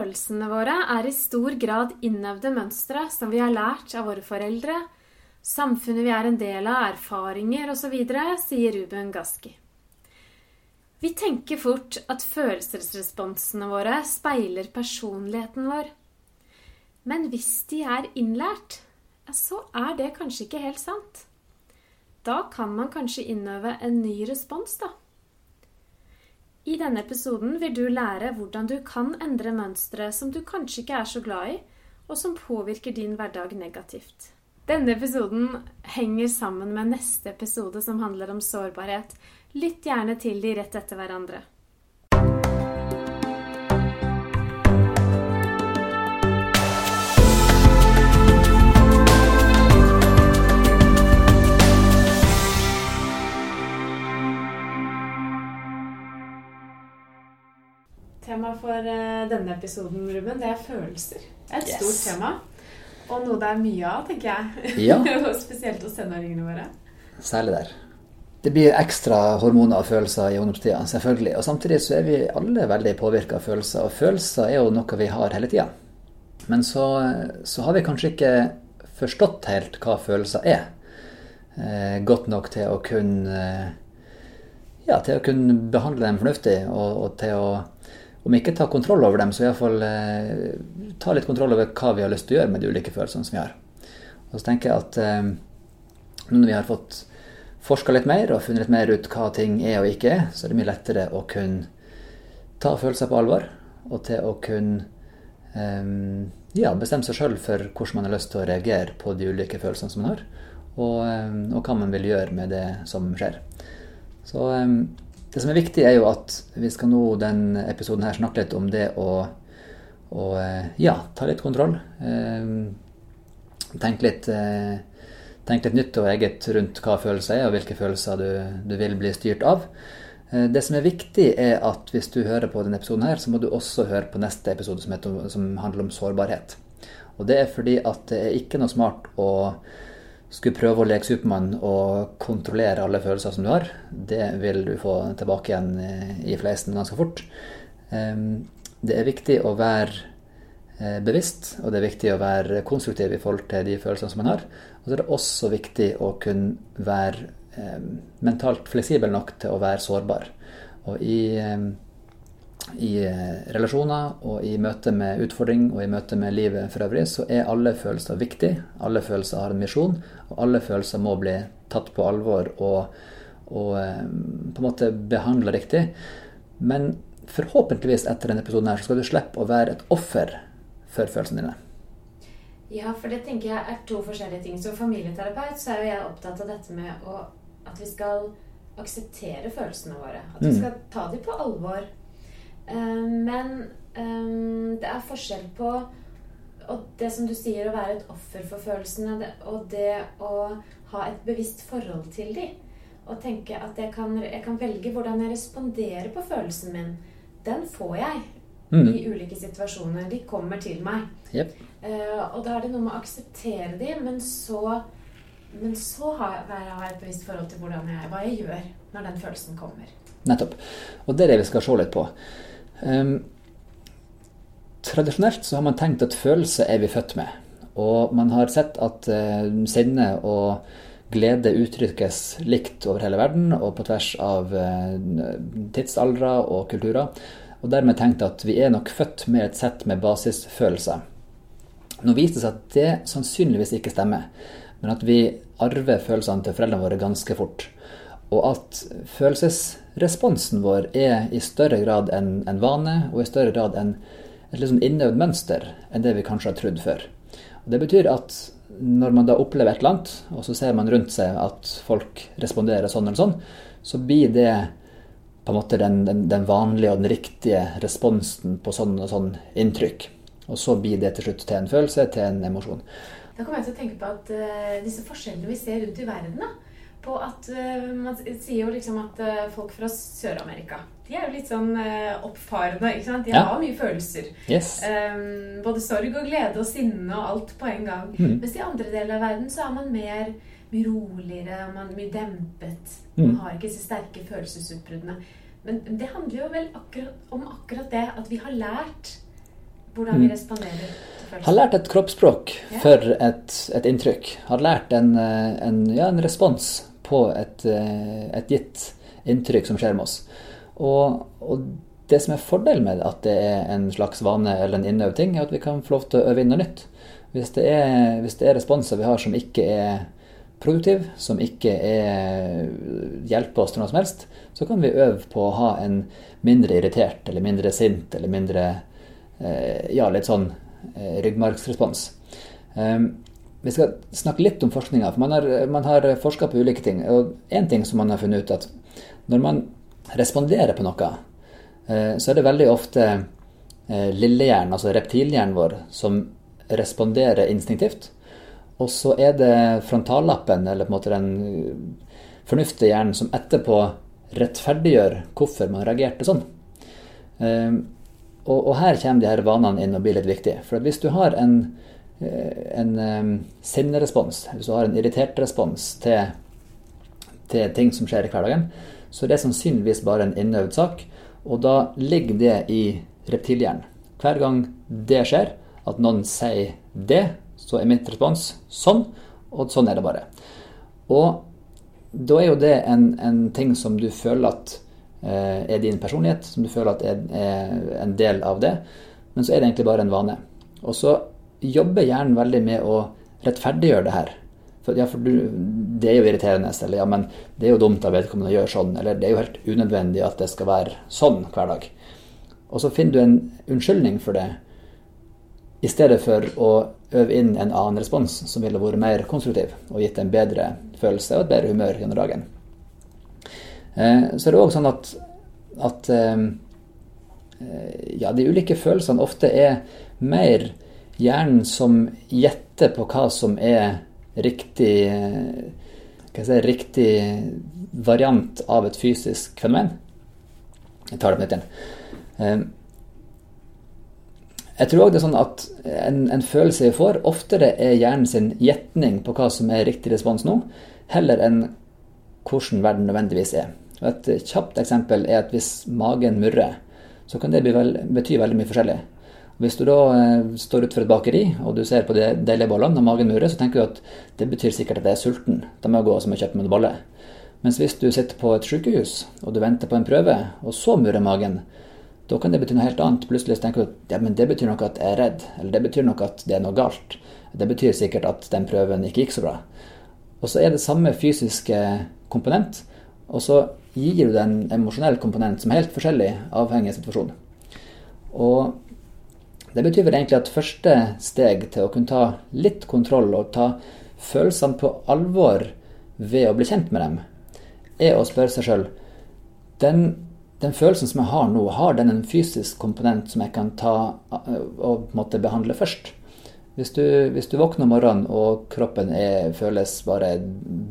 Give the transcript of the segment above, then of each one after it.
Følelsene våre er i stor grad innøvde mønstre som vi har lært av våre foreldre, samfunnet vi er en del av, erfaringer osv., sier Ruben Gaski. Vi tenker fort at følelsesresponsene våre speiler personligheten vår. Men hvis de er innlært, så er det kanskje ikke helt sant. Da kan man kanskje innøve en ny respons, da. I denne episoden vil du lære hvordan du kan endre mønstre som du kanskje ikke er så glad i, og som påvirker din hverdag negativt. Denne episoden henger sammen med neste episode som handler om sårbarhet. Lytt gjerne til de rett etter hverandre. Tema for eh, denne episoden, Ruben, det er følelser. Det er et Yes. stort tema. Og noe det er mye av, tenker jeg. Ja. Spesielt hos tenåringene våre. Særlig der. Det blir ekstra hormoner og følelser i ungdomstida, selvfølgelig. Og samtidig så er vi alle veldig påvirka av følelser. Og følelser er jo noe vi har hele tida. Men så, så har vi kanskje ikke forstått helt hva følelser er. Eh, godt nok til å kunne eh, Ja, til å kunne behandle dem fornuftig, og, og til å om ikke ta kontroll over dem, så iallfall eh, ta litt kontroll over hva vi har lyst til å gjøre med de ulike følelsene som vi har. Og så tenker jeg at eh, nå når vi har fått forska litt mer og funnet litt mer ut hva ting er og ikke er, så er det mye lettere å kunne ta følelser på alvor, og til å kunne eh, ja, bestemme seg sjøl for hvordan man har lyst til å reagere på de ulike følelsene som man har, og, eh, og hva man vil gjøre med det som skjer. Så eh, det som er viktig, er jo at vi skal nå den episoden her snakke litt om det å, å eh, ja, ta litt kontroll. Eh, tenke litt, eh, tenk litt nytt og eget rundt hva følelser er, og hvilke følelser du, du vil bli styrt av. Det som er viktig, er at hvis du hører på denne episoden, her, så må du også høre på neste episode som, heter, som handler om sårbarhet. Og det er fordi at det er ikke noe smart å skulle prøve å leke Supermann og kontrollere alle følelser som du har. Det vil du få tilbake igjen eh, i fleisen ganske fort. Ehm, Det er viktig å være eh, bevisst, og det er viktig å være konstruktiv i forhold til de følelsene som man har. Og så er det også viktig å kunne være eh, mentalt fleksibel nok til å være sårbar. Og i, eh, i eh, relasjoner og i møte med utfordring og i møte med livet for øvrig, så er alle følelser viktige. Alle følelser har en misjon, og alle følelser må bli tatt på alvor og, og eh, på en måte behandla riktig. Men forhåpentligvis etter denne episoden her, så skal du slippe å være et offer for følelsene dine. Ja, for det tenker jeg er to forskjellige ting. Som familieterapeut så er jo jeg opptatt av dette med å, at vi skal akseptere følelsene våre. At vi Mm. skal ta dem på alvor. Eh, Men eh, det er forskjell på og det som du sier, å være et offer for følelsene, og det å ha et bevisst forhold til dem. Og tenke at jeg kan, jeg kan velge hvordan jeg responderer på følelsen min. Den får jeg Mm. i ulike situasjoner. De kommer til meg. Yep. Uh, og da er det noe med å akseptere dem, men så, men så har jeg, et bevisst forhold til hvordan jeg, hva jeg gjør når den følelsen kommer. Nettopp. Og det er det vi skal se litt på. Ehm, tradisjonelt så har man tenkt at følelser er vi født med. Og man har sett at uh, sinne og glede uttrykkes likt over hele verden og på tvers av uh, tidsaldre og kulturer. Og dermed tenkt at vi er nok født med et sett med basisfølelser. Nå viste det seg at det sannsynligvis ikke stemmer, men at vi arver følelsene til foreldrene våre ganske fort. Og at følelsesresponsen vår er i større grad en, en vane, og i større grad en, et sånn innøvd mønster enn det vi kanskje har trodd før. Og det betyr at når man da opplever et eller annet, og så ser man rundt seg at folk responderer sånn eller sånn, så blir det på en måte den, den, den vanlige og den riktige responsen på sånn og sånn inntrykk. Og så blir det til slutt til en følelse, til en emosjon. Da kommer jeg til å tenke på at uh, disse forskjellene vi ser rundt i verden, da, på at uh, Man sier jo liksom at uh, folk fra Sør-Amerika de er jo litt sånn uh, oppfarende. ikke sant? De Ja. har mye følelser. Yes. Um, både sorg og glede og sinne og alt på en gang. Mm. Mens i andre deler av verden så er man mer mye roligere, man er mye dempet. Mm. Man har ikke disse sterke følelsesutbruddene. Men det handler jo vel akkurat, om akkurat det at vi har lært hvordan vi responderer til Har lært et kroppsspråk Ja. for et, et inntrykk. Har lært en, en, ja, en respons på et, eh, et gitt inntrykk som skjer med oss. Og, og det som er fordelen med at det er en slags vane eller en innøvd ting, er at vi kan få lov til å øve inn noe nytt. Hvis det er, hvis det er responser vi har som ikke er produktiv, som ikke er, hjelper oss til noe som helst, så kan vi øve på å ha en mindre irritert eller mindre sint eller mindre eh, ja, litt sånn eh, ryggmargsrespons. Um, vi skal snakke litt om forskninga, for man har, man har forska på ulike ting. Og én ting som man har funnet ut, at når man responderer på noe, eh, så er det veldig ofte eh, lillehjernen, altså reptilhjernen vår, som responderer instinktivt. Og så er det frontallappen, eller på en måte den eh, fornuftige hjernen, som etterpå rettferdiggjør hvorfor man reagerte sånn. Og, her kommer de her vanene inn og blir litt viktige. For hvis du har en, en eh, sinnerespons, hvis du har en irritert respons til, til ting som skjer i hverdagen, så er det sannsynligvis bare en innøvd sak. Og da ligger det i reptilhjernen. Hver gang det skjer, at noen sier det, så er mitt respons sånn, og sånn er det bare. Og da er jo det en, en ting som du føler at eh, er din personlighet, som du føler at er, er en del av det, men så er det egentlig bare en vane. Og så jobber hjernen veldig med å rettferdiggjøre det her. For, ja, for du, det er jo irriterende, eller ja, men det er jo dumt av vedkommende å gjøre sånn, eller det er jo helt unødvendig at det skal være sånn hver dag. Og så finner du en unnskyldning for det, i stedet for å øve inn en annen respons som ville vært mer konstruktiv og gitt en bedre følelse og et bedre humør gjennom dagen. Eh, så er det òg sånn at, at eh, ja, de ulike følelsene ofte er mer hjernen som gjetter på hva som er riktig eh, si, riktig variant av et fysisk fenomen. Jeg tar det på nytt igjen. Eh, Jeg tror òg det er sånn at en, en følelse vi får, oftere er hjernen sin gjetning på hva som er riktig respons nå, heller enn hvordan verden nødvendigvis er. Og et kjapt eksempel er at hvis magen murrer, så kan det bety veldig mye forskjellig. Hvis du da eh, står utenfor et bakeri og du ser på de deilige bollene og magen murer, så tenker du at det betyr sikkert at jeg er sulten. Da må jeg gå og kjøpe meg bolle. Mens hvis du sitter på et sykehus og du venter på en prøve, og så murer magen, da kan det bety noe helt annet. Plutselig tenker du at ja, men det betyr noe at jeg er redd, eller det betyr noe at det er noe galt. Det betyr sikkert at den prøven ikke gikk så bra. Og så er det samme fysiske komponent, og så gir du det en emosjonell komponent som er helt forskjellig avhengig av situasjonen. Og det betyr vel egentlig at første steg til å kunne ta litt kontroll og ta følelsene på alvor ved å bli kjent med dem, er å spørre seg sjøl den, den følelsen som jeg har nå, har den en fysisk komponent som jeg kan ta øh, og måtte behandle først? Hvis du, hvis du våkner om morgenen og kroppen er, føles bare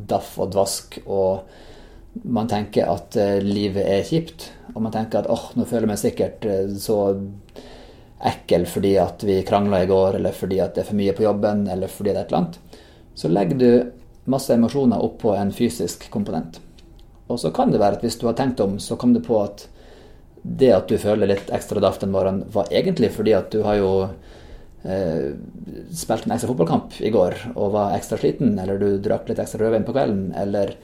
daff og dvask, og man tenker at eh, livet er kjipt, og man tenker at åh, nå føler jeg meg sikkert eh, så ekkel fordi at vi krangla i går, eller fordi at det er for mye på jobben, eller fordi det er et eller annet, så legger du masse emosjoner oppå en fysisk komponent. Og så kan det være at hvis du har tenkt om, så kom du på at det at du føler litt ekstra daft en morgen, var egentlig fordi at du har jo eh, spilt en ekstra fotballkamp i går og var ekstra sliten, eller du drakk litt ekstra rødvin på kvelden, eller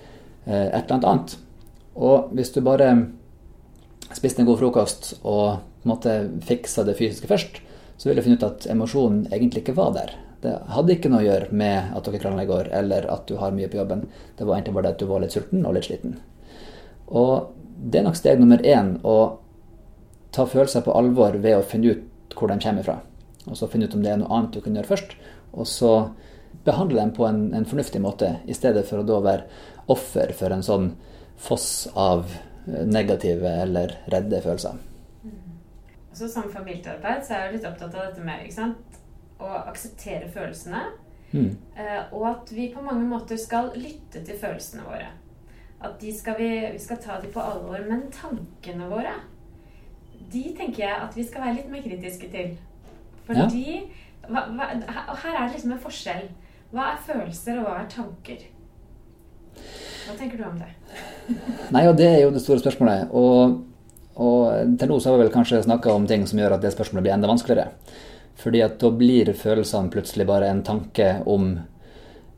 eh, et eller annet annet. Og hvis du bare spiste en god frokost og på en måte fiksa det fysiske først, så vil jeg finne ut at emosjonen egentlig ikke var der. Det hadde ikke noe å gjøre med at dere krangla i går, eller at du har mye på jobben. Det var egentlig bare det at du var litt sulten og litt sliten. Og det er nok steg nummer én å ta følelser på alvor ved å finne ut hvor de kommer fra. Og så finne ut om det er noe annet du kan gjøre først. Og så behandle dem på en, en fornuftig måte, i stedet for å da være offer for en sånn foss av negative eller redde følelser. Så Som familiearbeid så er jeg litt opptatt av dette med ikke sant? å akseptere følelsene. Mm. eh, Og at vi på mange måter skal lytte til følelsene våre. At de skal vi, vi skal ta dem på alvor. Men tankene våre, de tenker jeg at vi skal være litt mer kritiske til. Fordi hva, hva, Og her er det liksom en forskjell. Hva er følelser, og hva er tanker? Hva tenker du om det? Nei, og det er jo det store spørsmålet. Og, og til nå så har vi vel kanskje snakka om ting som gjør at det spørsmålet blir enda vanskeligere. Fordi at da blir følelsene plutselig bare en tanke om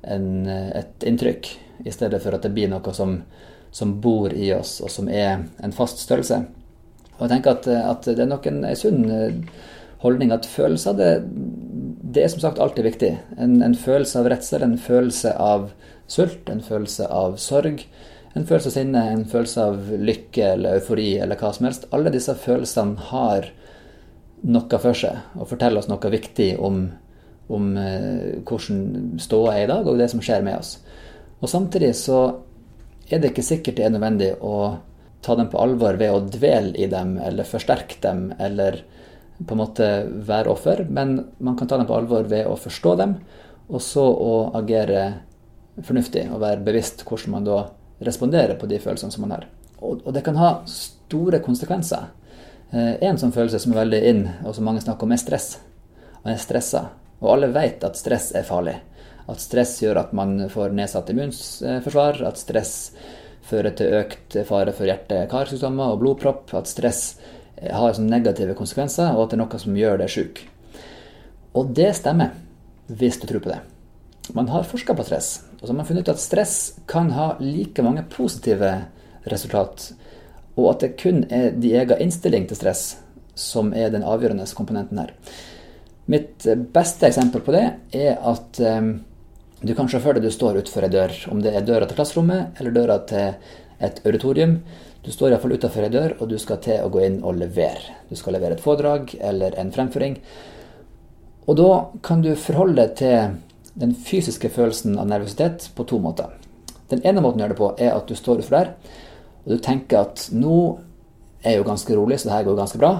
en, et inntrykk, i stedet for at det blir noe som, som, bor i oss, og som er en fast størrelse. Og jeg tenker at, at det er nok en, sunn holdning at følelser det, det, er som sagt alltid viktig. En, en følelse av redsel, en følelse av sult, en følelse av sorg, en følelse av sinne, en følelse av lykke eller eufori eller hva som helst. Alle disse følelsene har noe for seg og forteller oss noe viktig om, om eh, hvordan ståa er i dag, og det som skjer med oss. Og Samtidig så er det ikke sikkert det er nødvendig å ta dem på alvor ved å dvele i dem eller forsterke dem eller på en måte være offer, men man kan ta dem på alvor ved å forstå dem, og så å agere fornuftig og være bevisst hvordan man da responderer på de følelsene som man har. Og, og det kan ha store konsekvenser. Eh, en sånn følelse som er veldig inn, og som mange snakker om, er stress. Man er stressa. Og alle vet at stress er farlig. At stress gjør at man får nedsatt immunforsvar, at stress fører til økt fare for hjerte-karsykdommer og blodpropp, at stress har negative konsekvenser, og at det er noe som gjør deg sjuk. Og det stemmer, hvis du tror på det. Man har forska på stress, og så har man funnet ut at stress kan ha like mange positive resultat, og at det kun er de egen innstilling til stress som er den avgjørende komponenten her. Mitt beste eksempel på det er at um, du kan se for deg du står utenfor ei dør, om det er døra til klasserommet eller døra til et auditorium. Du står iallfall utafor ei dør, og du skal til å gå inn og levere. Du skal levere et foredrag eller en fremføring. Og da kan du forholde deg til den fysiske følelsen av nervøsitet på to måter. Den ene måten å gjøre det på er at du står utfor der, og du tenker at nå er jeg jo ganske rolig, så det her går ganske bra.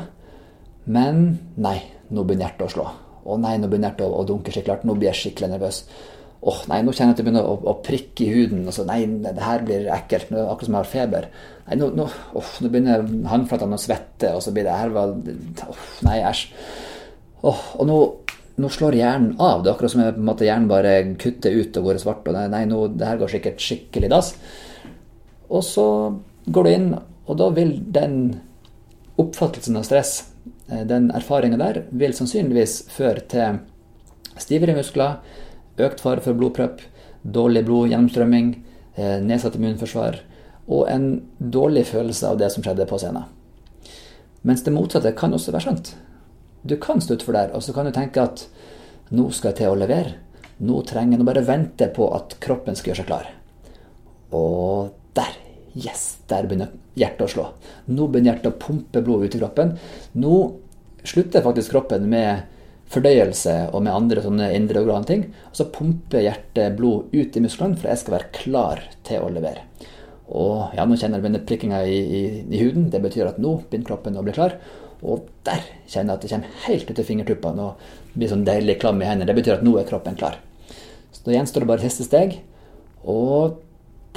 Men nei, nå begynner hjertet å slå. Å nei, nå begynner hjertet å, å dunke skikkelig hardt. Nå blir jeg skikkelig nervøs åh, oh, nei, nå kjenner jeg at det begynner å, å, prikke i huden. og så, Nei, det her blir ekkelt. Nå, akkurat som jeg har feber. Nei, nå, nå, oh, nå begynner håndflatene å svette, og så blir det her oh, Nei, æsj. Åh, og nå, nå, slår hjernen av. Det er akkurat som jeg, på en måte, hjernen bare kutter ut og går i svart. og Nei, nei nå, det her går sikkert skikkelig dass. Og så går du inn, og da vil den oppfattelsen av stress, eh, den erfaringa der, vil sannsynligvis føre til stivere muskler økt fare for blodpropp, dårlig blodgjennomstrømming, eh, nedsatt immunforsvar og en dårlig følelse av det som skjedde på scenen. Mens det motsatte kan også være sant. Du kan stå utfor der, og så kan du tenke at nå skal jeg til å levere. Nå trenger jeg bare vente på at kroppen skal gjøre seg klar. Og der, yes, der begynner hjertet å slå. Nå begynner hjertet å pumpe blod ut i kroppen. Nå slutter faktisk kroppen med fordøyelse og med andre sånne indre organ ting. Og så pumper hjertet blod ut i musklene for jeg skal være klar til å levere. Og ja, nå kjenner jeg begynner prikkinga i, i, i, huden. Det betyr at nå begynner kroppen å bli klar. Og der kjenner jeg at det kommer helt ut til fingertuppene og blir sånn deilig klam i hendene. Det betyr at nå er kroppen klar. Så da gjenstår det bare siste steg. Og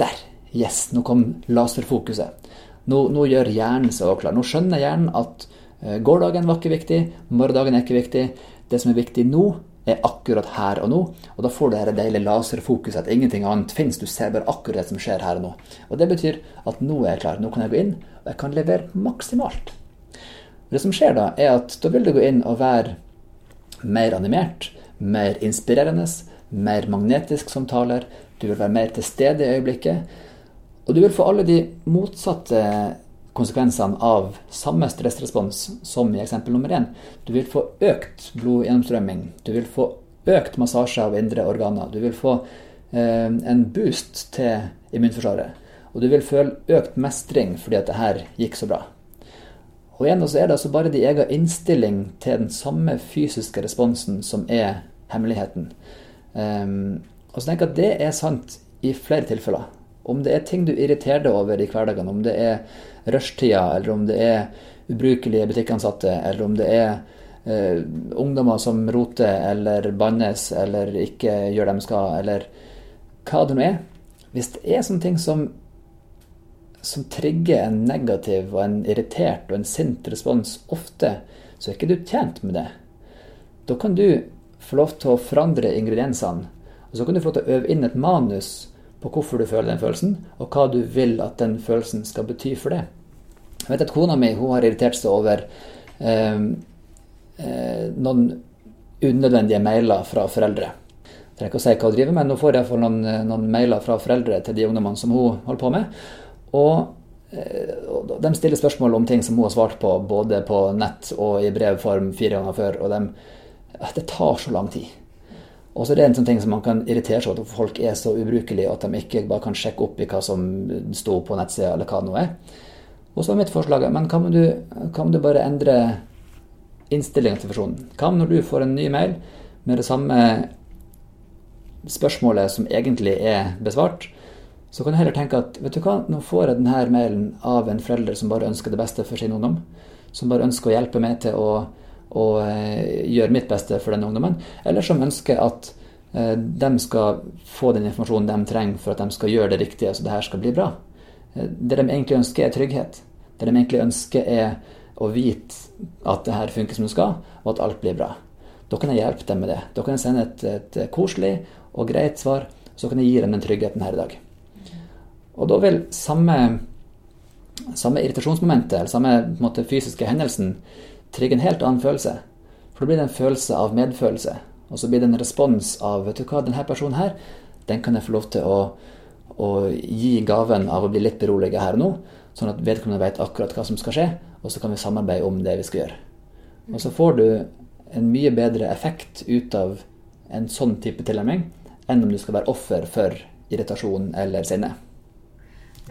der. Yes, nå kom laserfokuset. Nå, nå gjør hjernen seg klar. Nå skjønner hjernen at gårdagen gårsdagen var ikke viktig, morgendagen er ikke viktig. Det som er viktig nå, er akkurat her og nå. Og da får du dette deilige laserfokuset, at ingenting annet finnes. Du ser bare akkurat det som skjer her og nå. Og det betyr at nå er jeg klar. Nå kan jeg gå inn, og jeg kan levere maksimalt. Det som skjer da, er at da vil du gå inn og være mer animert, mer inspirerende, mer magnetisk som taler. Du vil være mer til stede i øyeblikket. Og du vil få alle de motsatte konsekvensene av samme stressrespons som i eksempel nummer én. Du vil få økt blodgjennomstrømming. Du vil få økt massasje av indre organer. Du vil få eh, en boost til immunforsvaret. Og du vil føle økt mestring fordi at det her gikk så bra. Og igjen så er det altså bare de egen innstilling til den samme fysiske responsen som er hemmeligheten. Um, og så tenker jeg at det er sant i flere tilfeller. Om det er ting du irriterer deg over i hverdagen, om det er rushtida, eller om det er ubrukelige butikkansatte, eller om det er uh, ungdommer som roter eller bannes eller ikke gjør det de skal, eller hva det nå er. Hvis det er sånne ting som, som trigger en negativ og en irritert og en sint respons ofte, så er ikke du tjent med det. Da kan du få lov til å forandre ingrediensene. Og så kan du få lov til å øve inn et manus på hvorfor du føler den følelsen, og hva du vil at den følelsen skal bety for det. Jeg vet at Kona mi hun har irritert seg over eh, eh, noen unødvendige mailer fra foreldre. Jeg trenger ikke å si hva hun driver med, men nå får iallfall noen, noen mailer fra foreldre til de ungdommene som hun holder på med. Og, og de stiller spørsmål om ting som hun har svart på både på nett og i brevform fire ganger før. Og de, det tar så lang tid. Og så er det en sånn ting som man kan irritere seg over at folk er så ubrukelige at de ikke bare kan sjekke opp i hva som sto på nettsida, eller hva det nå er. Og så er mitt forslag men kan du, kan du bare endre innstillinga til versjonen? Hva når du får en ny mail med det samme spørsmålet som egentlig er besvart? Så kan du heller tenke at vet du hva, nå får jeg denne mailen av en forelder som bare ønsker det beste for sin ungdom. Som bare ønsker å hjelpe meg til å, å uh, gjøre mitt beste for den ungdommen. Eller som ønsker at uh, de skal få den informasjonen de trenger for at de skal gjøre det riktige, så det her skal bli bra. Uh, det de egentlig ønsker, er trygghet. Det de egentlig ønsker, er å vite at det her funker som det skal, og at alt blir bra. Da kan jeg hjelpe dem med det. Da kan jeg sende et, et koselig og greit svar, så kan jeg gi dem den tryggheten her i dag. Og da vil samme, samme irritasjonsmomentet, eller samme måte, fysiske hendelsen, trigge en helt annen følelse. For da blir det en følelse av medfølelse. Og så blir det en respons av vet du hva, denne personen her, den kan jeg få lov til å, å gi gaven av å bli litt beroliget her og nå. Sånn at vedkommende vet akkurat hva som skal skje, og så kan vi samarbeide om det vi skal gjøre. Og så får du en mye bedre effekt ut av en sånn type tilnærming enn om du skal være offer for irritasjon eller sinne.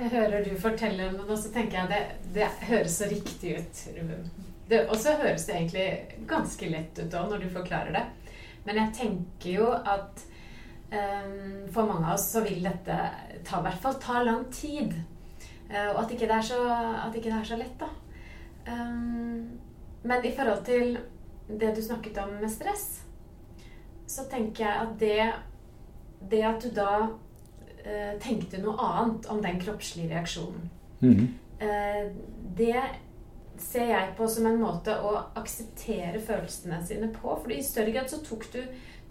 Jeg hører du fortelle om den, og så tenker jeg det, det høres så riktig ut. Og så høres det egentlig ganske lett ut òg, når du forklarer det. Men jeg tenker jo at um, for mange av oss så vil dette ta, i hvert fall ta lang tid. Uh, og at ikke, det er så, at ikke det er så lett, da. Um, men i forhold til det du snakket om med stress, så tenker jeg at det, det at du da uh, tenkte noe annet om den kroppslige reaksjonen, mm uh, det ser jeg på som en måte å akseptere følelsene sine på. For i større grad så tok du,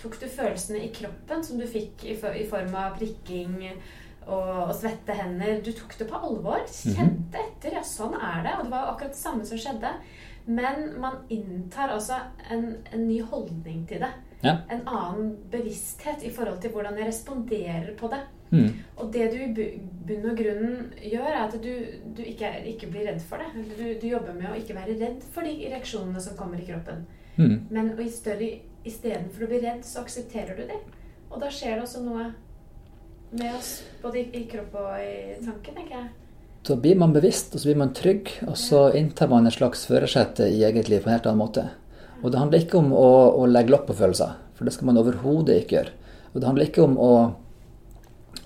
tok du følelsene i kroppen som du fikk i, for, i form av prikking og, og, svette hender. Du tok det på alvor. Mhm. Kjente etter. Ja, sånn er det. Og det var akkurat det samme som skjedde. Men man inntar altså en, en ny holdning til det. Ja. En annen bevissthet i forhold til hvordan jeg responderer på det. Mm. Og det du i bunn og grunn gjør, er at du, du ikke, ikke, blir redd for det. Du, du, jobber med å ikke være redd for de reaksjonene som kommer i kroppen. Mm. Men i større istedenfor å bli redd, så aksepterer du det. Og da skjer det også noe med oss, både i, i kropp og i tanken, tenker jeg. Så blir man bevisst, og så blir man trygg, og så inntar man et slags førersete i eget liv på en helt annen måte. Og det handler ikke om å, å legge lopp på følelser, for det skal man overhodet ikke gjøre. Og det handler ikke om å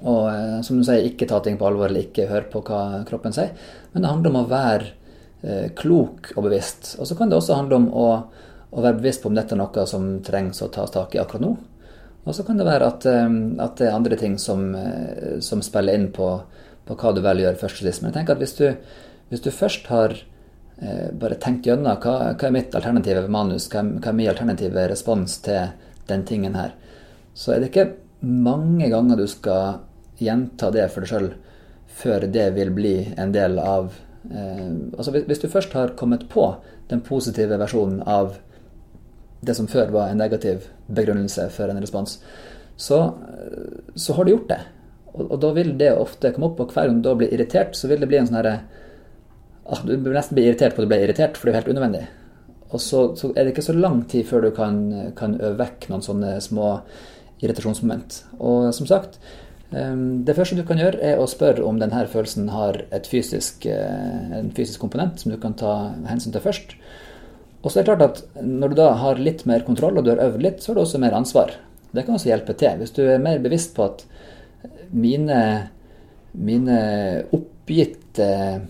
og eh, som du sier, ikke ta ting på alvor eller ikke høre på hva kroppen sier. Men det handler om å være eh, klok og bevisst. Og så kan det også handle om å, å, være bevisst på om dette er noe som trengs å tas tak i akkurat nå. Og så kan det være at, eh, at, det er andre ting som, som spiller inn på, på, hva du vel gjør først og sist. Men jeg tenker at hvis du, hvis du først har bare tenkt gjennom hva, hva, er mitt alternative manus, hva, hva er min alternative respons til den tingen her, så er det ikke mange ganger du skal gjenta det for deg sjøl før det vil bli en del av eh, altså Hvis du først har kommet på den positive versjonen av det som før var en negativ begrunnelse for en respons, så, så har du gjort det. Og, og, da vil det ofte komme opp, og hver gang du da blir irritert, så vil det bli en sånn herre ah, Du blir nesten bli irritert på at du ble irritert, for det er helt unødvendig. Og så, så, er det ikke så lang tid før du kan, kan øve vekk noen sånne små irritasjonsmoment. Og som sagt, det første du kan gjøre, er å spørre om denne følelsen har fysisk, eh, en fysisk komponent som du kan ta hensyn til først. Og så er det klart at Når du da har litt mer kontroll og du har øvd litt, så har du også mer ansvar. Det kan også hjelpe til. Hvis du er mer bevisst på at mine, mine oppgitte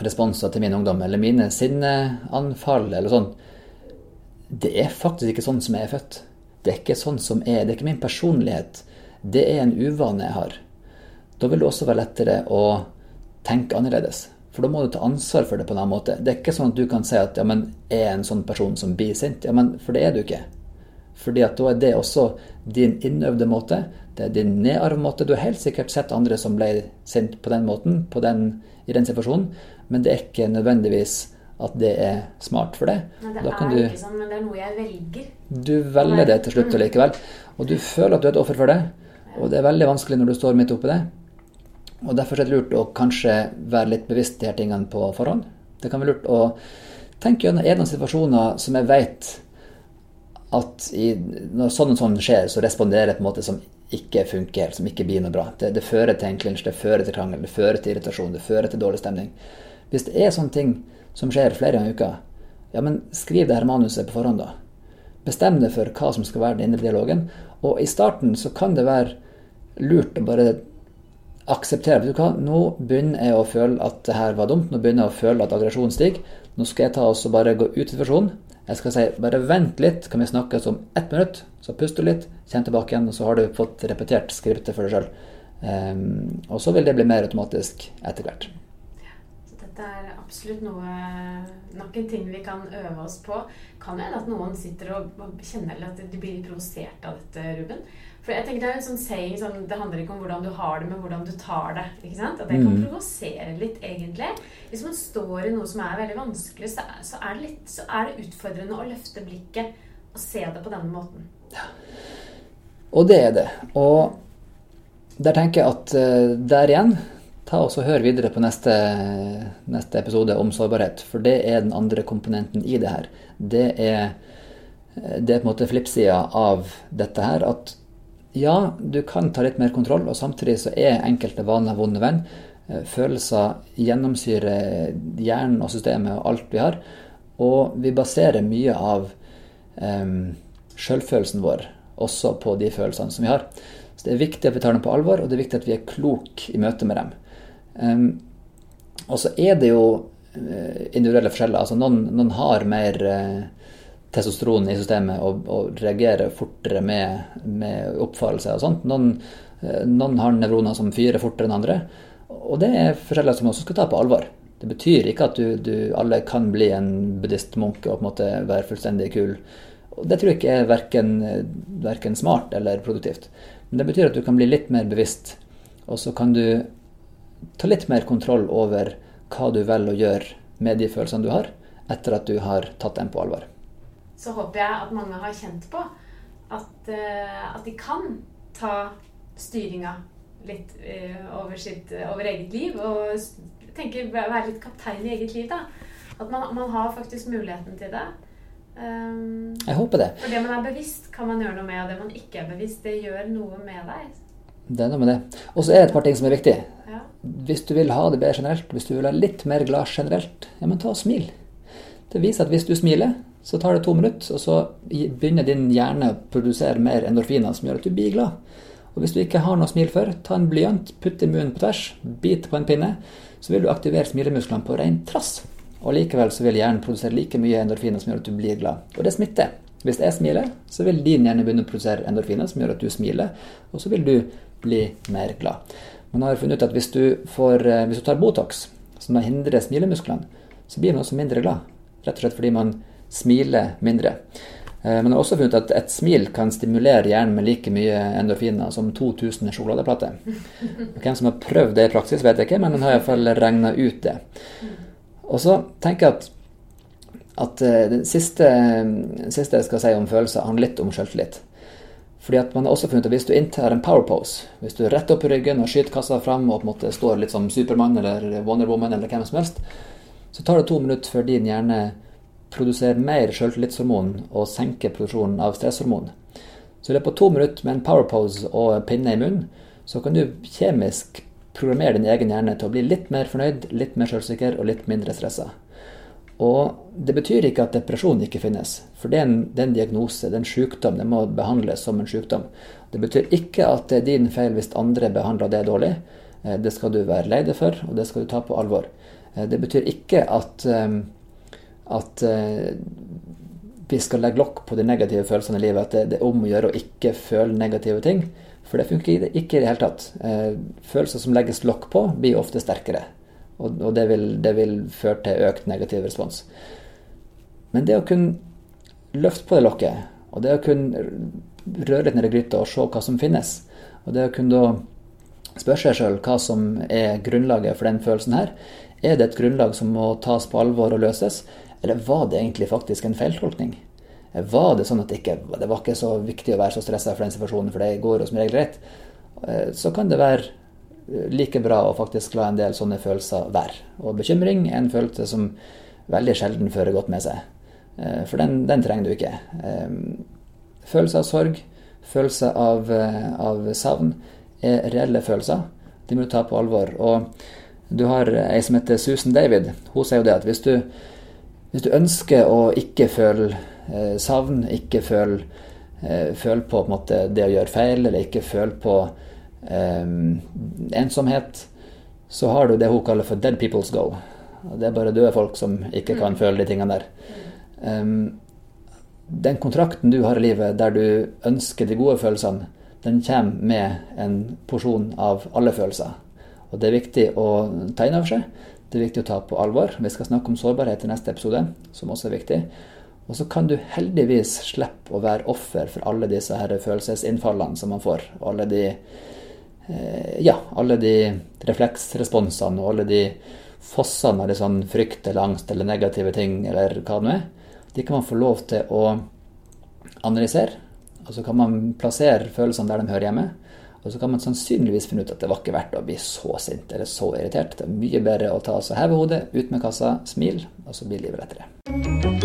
responser til min ungdom, eller mine sinneanfall eller sånn, det er faktisk ikke sånn som jeg er født. Det er ikke sånn som jeg er. Det er ikke min personlighet det er en uvane jeg har. Da vil det også være lettere å tenke annerledes. For da må du ta ansvar for det på en annen måte. Det er ikke sånn at du kan si at ja, men er en sånn person som blir sint. Ja, men For det er du ikke. Fordi at da er det også din innøvde måte. Det er din nedarvede måte. Du har helt sikkert sett andre som ble sint på den måten, på den, i den situasjonen, men det er ikke nødvendigvis at det er smart for deg. Nei, det Da kan er du- ikke sånn, men det er noe jeg velger. Du velger det til slutt likevel. Og du føler at du er et offer for det. Og det er veldig vanskelig når du står midt oppi det. Og derfor er det lurt å kanskje være litt bevisst de her tingene på forhånd. Det kan være lurt å tenke gjennom en av situasjoner som jeg vet at i, når sånn og sånn skjer, så responderer jeg på en måte som ikke funker som ikke blir noe bra. Det, det fører til en klinsj, det fører til krangel, det fører til irritasjon, det fører til dårlig stemning. Hvis det er sånne ting som skjer flere ganger i uka, ja, men skriv det her manuset på forhånd, da. Bestem deg for hva som skal være den indre dialogen. Og i starten så kan det være lurt å bare akseptere. Vet du hva, nå begynner jeg å føle at det her var dumt. Nå begynner jeg å føle at aggresjonen stiger. Nå skal jeg ta oss og bare gå ut i situasjonen. Jeg skal si bare vent litt, kan vi snakkes om ett minutt? Så puster du litt, kjenn tilbake igjen, og så har du fått repetert skriptet for deg sjøl. og så vil det bli mer automatisk etter hvert. Så dette er absolutt noe Nok en ting vi kan øve oss på. Kan hende at noen sitter og kjenner at de blir provosert av dette, Ruben. For jeg tenker Det er en sånn saying sånn, Det handler ikke om hvordan du har det, men hvordan du tar det. ikke sant? At det kan Mm. provosere litt, egentlig. Hvis man står i noe som er veldig vanskelig, så er, så er, det, litt, så er det utfordrende å løfte blikket og se det på denne måten. Og det er det. Og der tenker jeg at eh, der igjen, ta oss og hør videre på neste, neste episode om sårbarhet. For det er den andre komponenten i det her. Det er, eh, det er på en måte flippsida av dette her. At ja, du kan ta litt mer kontroll, og samtidig så er enkelte vaner vonde venn. Eh, Følelser gjennomsyrer hjernen og systemet og alt vi har. Og vi baserer mye av um, sjølfølelsen vår også på de følelsene som vi har. Så det er viktig at vi tar dem på alvor, og det er viktig at vi er kloke i møte med dem. Um, og så er det jo eh, individuelle forskjeller. Altså noen, noen har mer eh, testosteron i systemet og, og reagerer fortere med, med oppfarelse og sånt. Noen, eh, noen har nevroner som fyrer fortere enn andre. Og det er forskjeller som man også skal ta på alvor. Det betyr ikke at du, du alle kan bli en buddhistmunk og på en måte være fullstendig kul. Og det tror jeg ikke er verken, verken smart eller produktivt. Men det betyr at du kan bli litt mer bevisst, og så kan du ta litt mer kontroll over hva du velger å gjøre med de følelsene du har, etter at du har tatt dem på alvor. Så håper jeg at mange har kjent på at, eh, at de kan ta styringa litt eh, over, sitt, over eget liv. Og tenke, være litt kaptein i eget liv. da. At man, man har faktisk muligheten til det. Um, Jeg håper det. for det man er bevisst, kan man gjøre noe med. Og det man ikke er bevisst, det gjør noe med deg. Det er noe med det. Og så er det et par ting som er viktig. Ja. Hvis du vil ha det bedre generelt, hvis du vil ha litt mer glad generelt, ja, men ta og smil. Det viser at hvis du smiler, så tar det to minutter, og så begynner din hjerne å produsere mer endorfiner som gjør at du blir glad. Og hvis du ikke har noe smil før, ta en blyant, putt i munnen på tvers, bit på en pinne, så vil du aktivere smilemusklene på ren trass. Og likevel så vil hjernen produsere like mye endorfiner som gjør at du blir glad. Og det smitter. Hvis jeg smiler, så vil din hjerne begynne å produsere endorfiner som gjør at du smiler, og så vil du bli mer glad. Man har funnet ut at hvis du, får, eh, hvis du tar Botox, som hindrer smilemusklene, så blir man også mindre glad. Rett og slett fordi man smiler mindre. Men Man har også funnet at et smil kan stimulere hjernen med like mye endorfiner som 2000 sjokoladeplater. Hvem som har prøvd det i praksis, vet jeg ikke, men man har iallfall regna ut det. Og så tenker jeg at, at eh, det siste, siste jeg skal si om følelser, handler litt om selvtillit. Fordi at man har også funnet at Hvis du inntar en power pose, hvis du retter opp ryggen og skyter kassa fram og på en måte står litt som Supermann eller Wonder Woman eller hvem som helst, så tar det to minutter før din hjerne produserer mer selvtillitshormon og senke produksjonen av stresshormon. Så i løpet av to minutter med en power pose og pinne i munnen, så kan du kjemisk programmere din egen hjerne til å bli litt mer fornøyd, litt mer selvsikker og litt mindre stressa. Og det betyr ikke at depresjon ikke finnes, for det er en, det er en diagnose, det er en sykdom, det må behandles som en sykdom. Det betyr ikke at det er din feil hvis andre behandler det dårlig. Eh, Det skal du være lei deg for, og det skal du ta på alvor. Eh, Det betyr ikke at, eh, at eh, vi skal legge lokk på de negative følelsene i livet, at det, det er om å gjøre å ikke føle negative ting. For det funker ikke- i det hele tatt. Eh, Følelser som legges lokk på, blir ofte sterkere. Og, og det, vil, det vil føre til økt negativ respons. Men det å kunne løfte på det lokket, og det å kunne røre litt ned i gryta og se hva som finnes, og det å kunne da spørre seg sjøl hva som er grunnlaget for den følelsen her, Er det et grunnlag som må tas på alvor og løses, eller var det egentlig faktisk en feiltolkning? Var det sånn at det ikke det var ikke så viktig å være så stressa for den situasjonen, for det går jo som regel greit? Eh, så kan det være eh, like bra å faktisk la en del sånne følelser være. Og bekymring er en følelse som veldig sjelden fører godt med seg. Eh, for den, den trenger du ikke. Følelse av sorg, følelse av, av savn er reelle følelser. De må du ta på alvor. Og du har ei som heter Susan David. Hun sier jo det at hvis du, hvis du ønsker å ikke føle eh, savn, ikke føle, eh, føle på, på måte, det å gjøre feil, eller ikke føle på eh, ensomhet, så har du det hun kaller for 'dead people's go'. Det er bare døde folk som ikke kan mm. føle de tingene der. Um, den kontrakten du har i livet der du ønsker de gode følelsene, den kommer med en porsjon av alle følelser. Og Det er viktig å ta inn over seg. Det er viktig å ta på alvor. Vi skal snakke om sårbarhet i neste episode, som også er viktig. Og så kan du heldigvis slippe å være offer for alle disse her følelsesinnfallene som man får. Og alle de, eh, ja, alle de refleksresponsene og alle de fossene av sånn frykt eller angst eller negative ting eller hva det nå er. De kan man få lov til å analysere. Og så kan man plassere følelsene der de hører hjemme. Og så kan man sannsynligvis finne ut at det var ikke verdt å bli så sint eller så irritert. Det er mye bedre å ta seg heve hodet, ut med kassa, smil, og så blir livet lettere.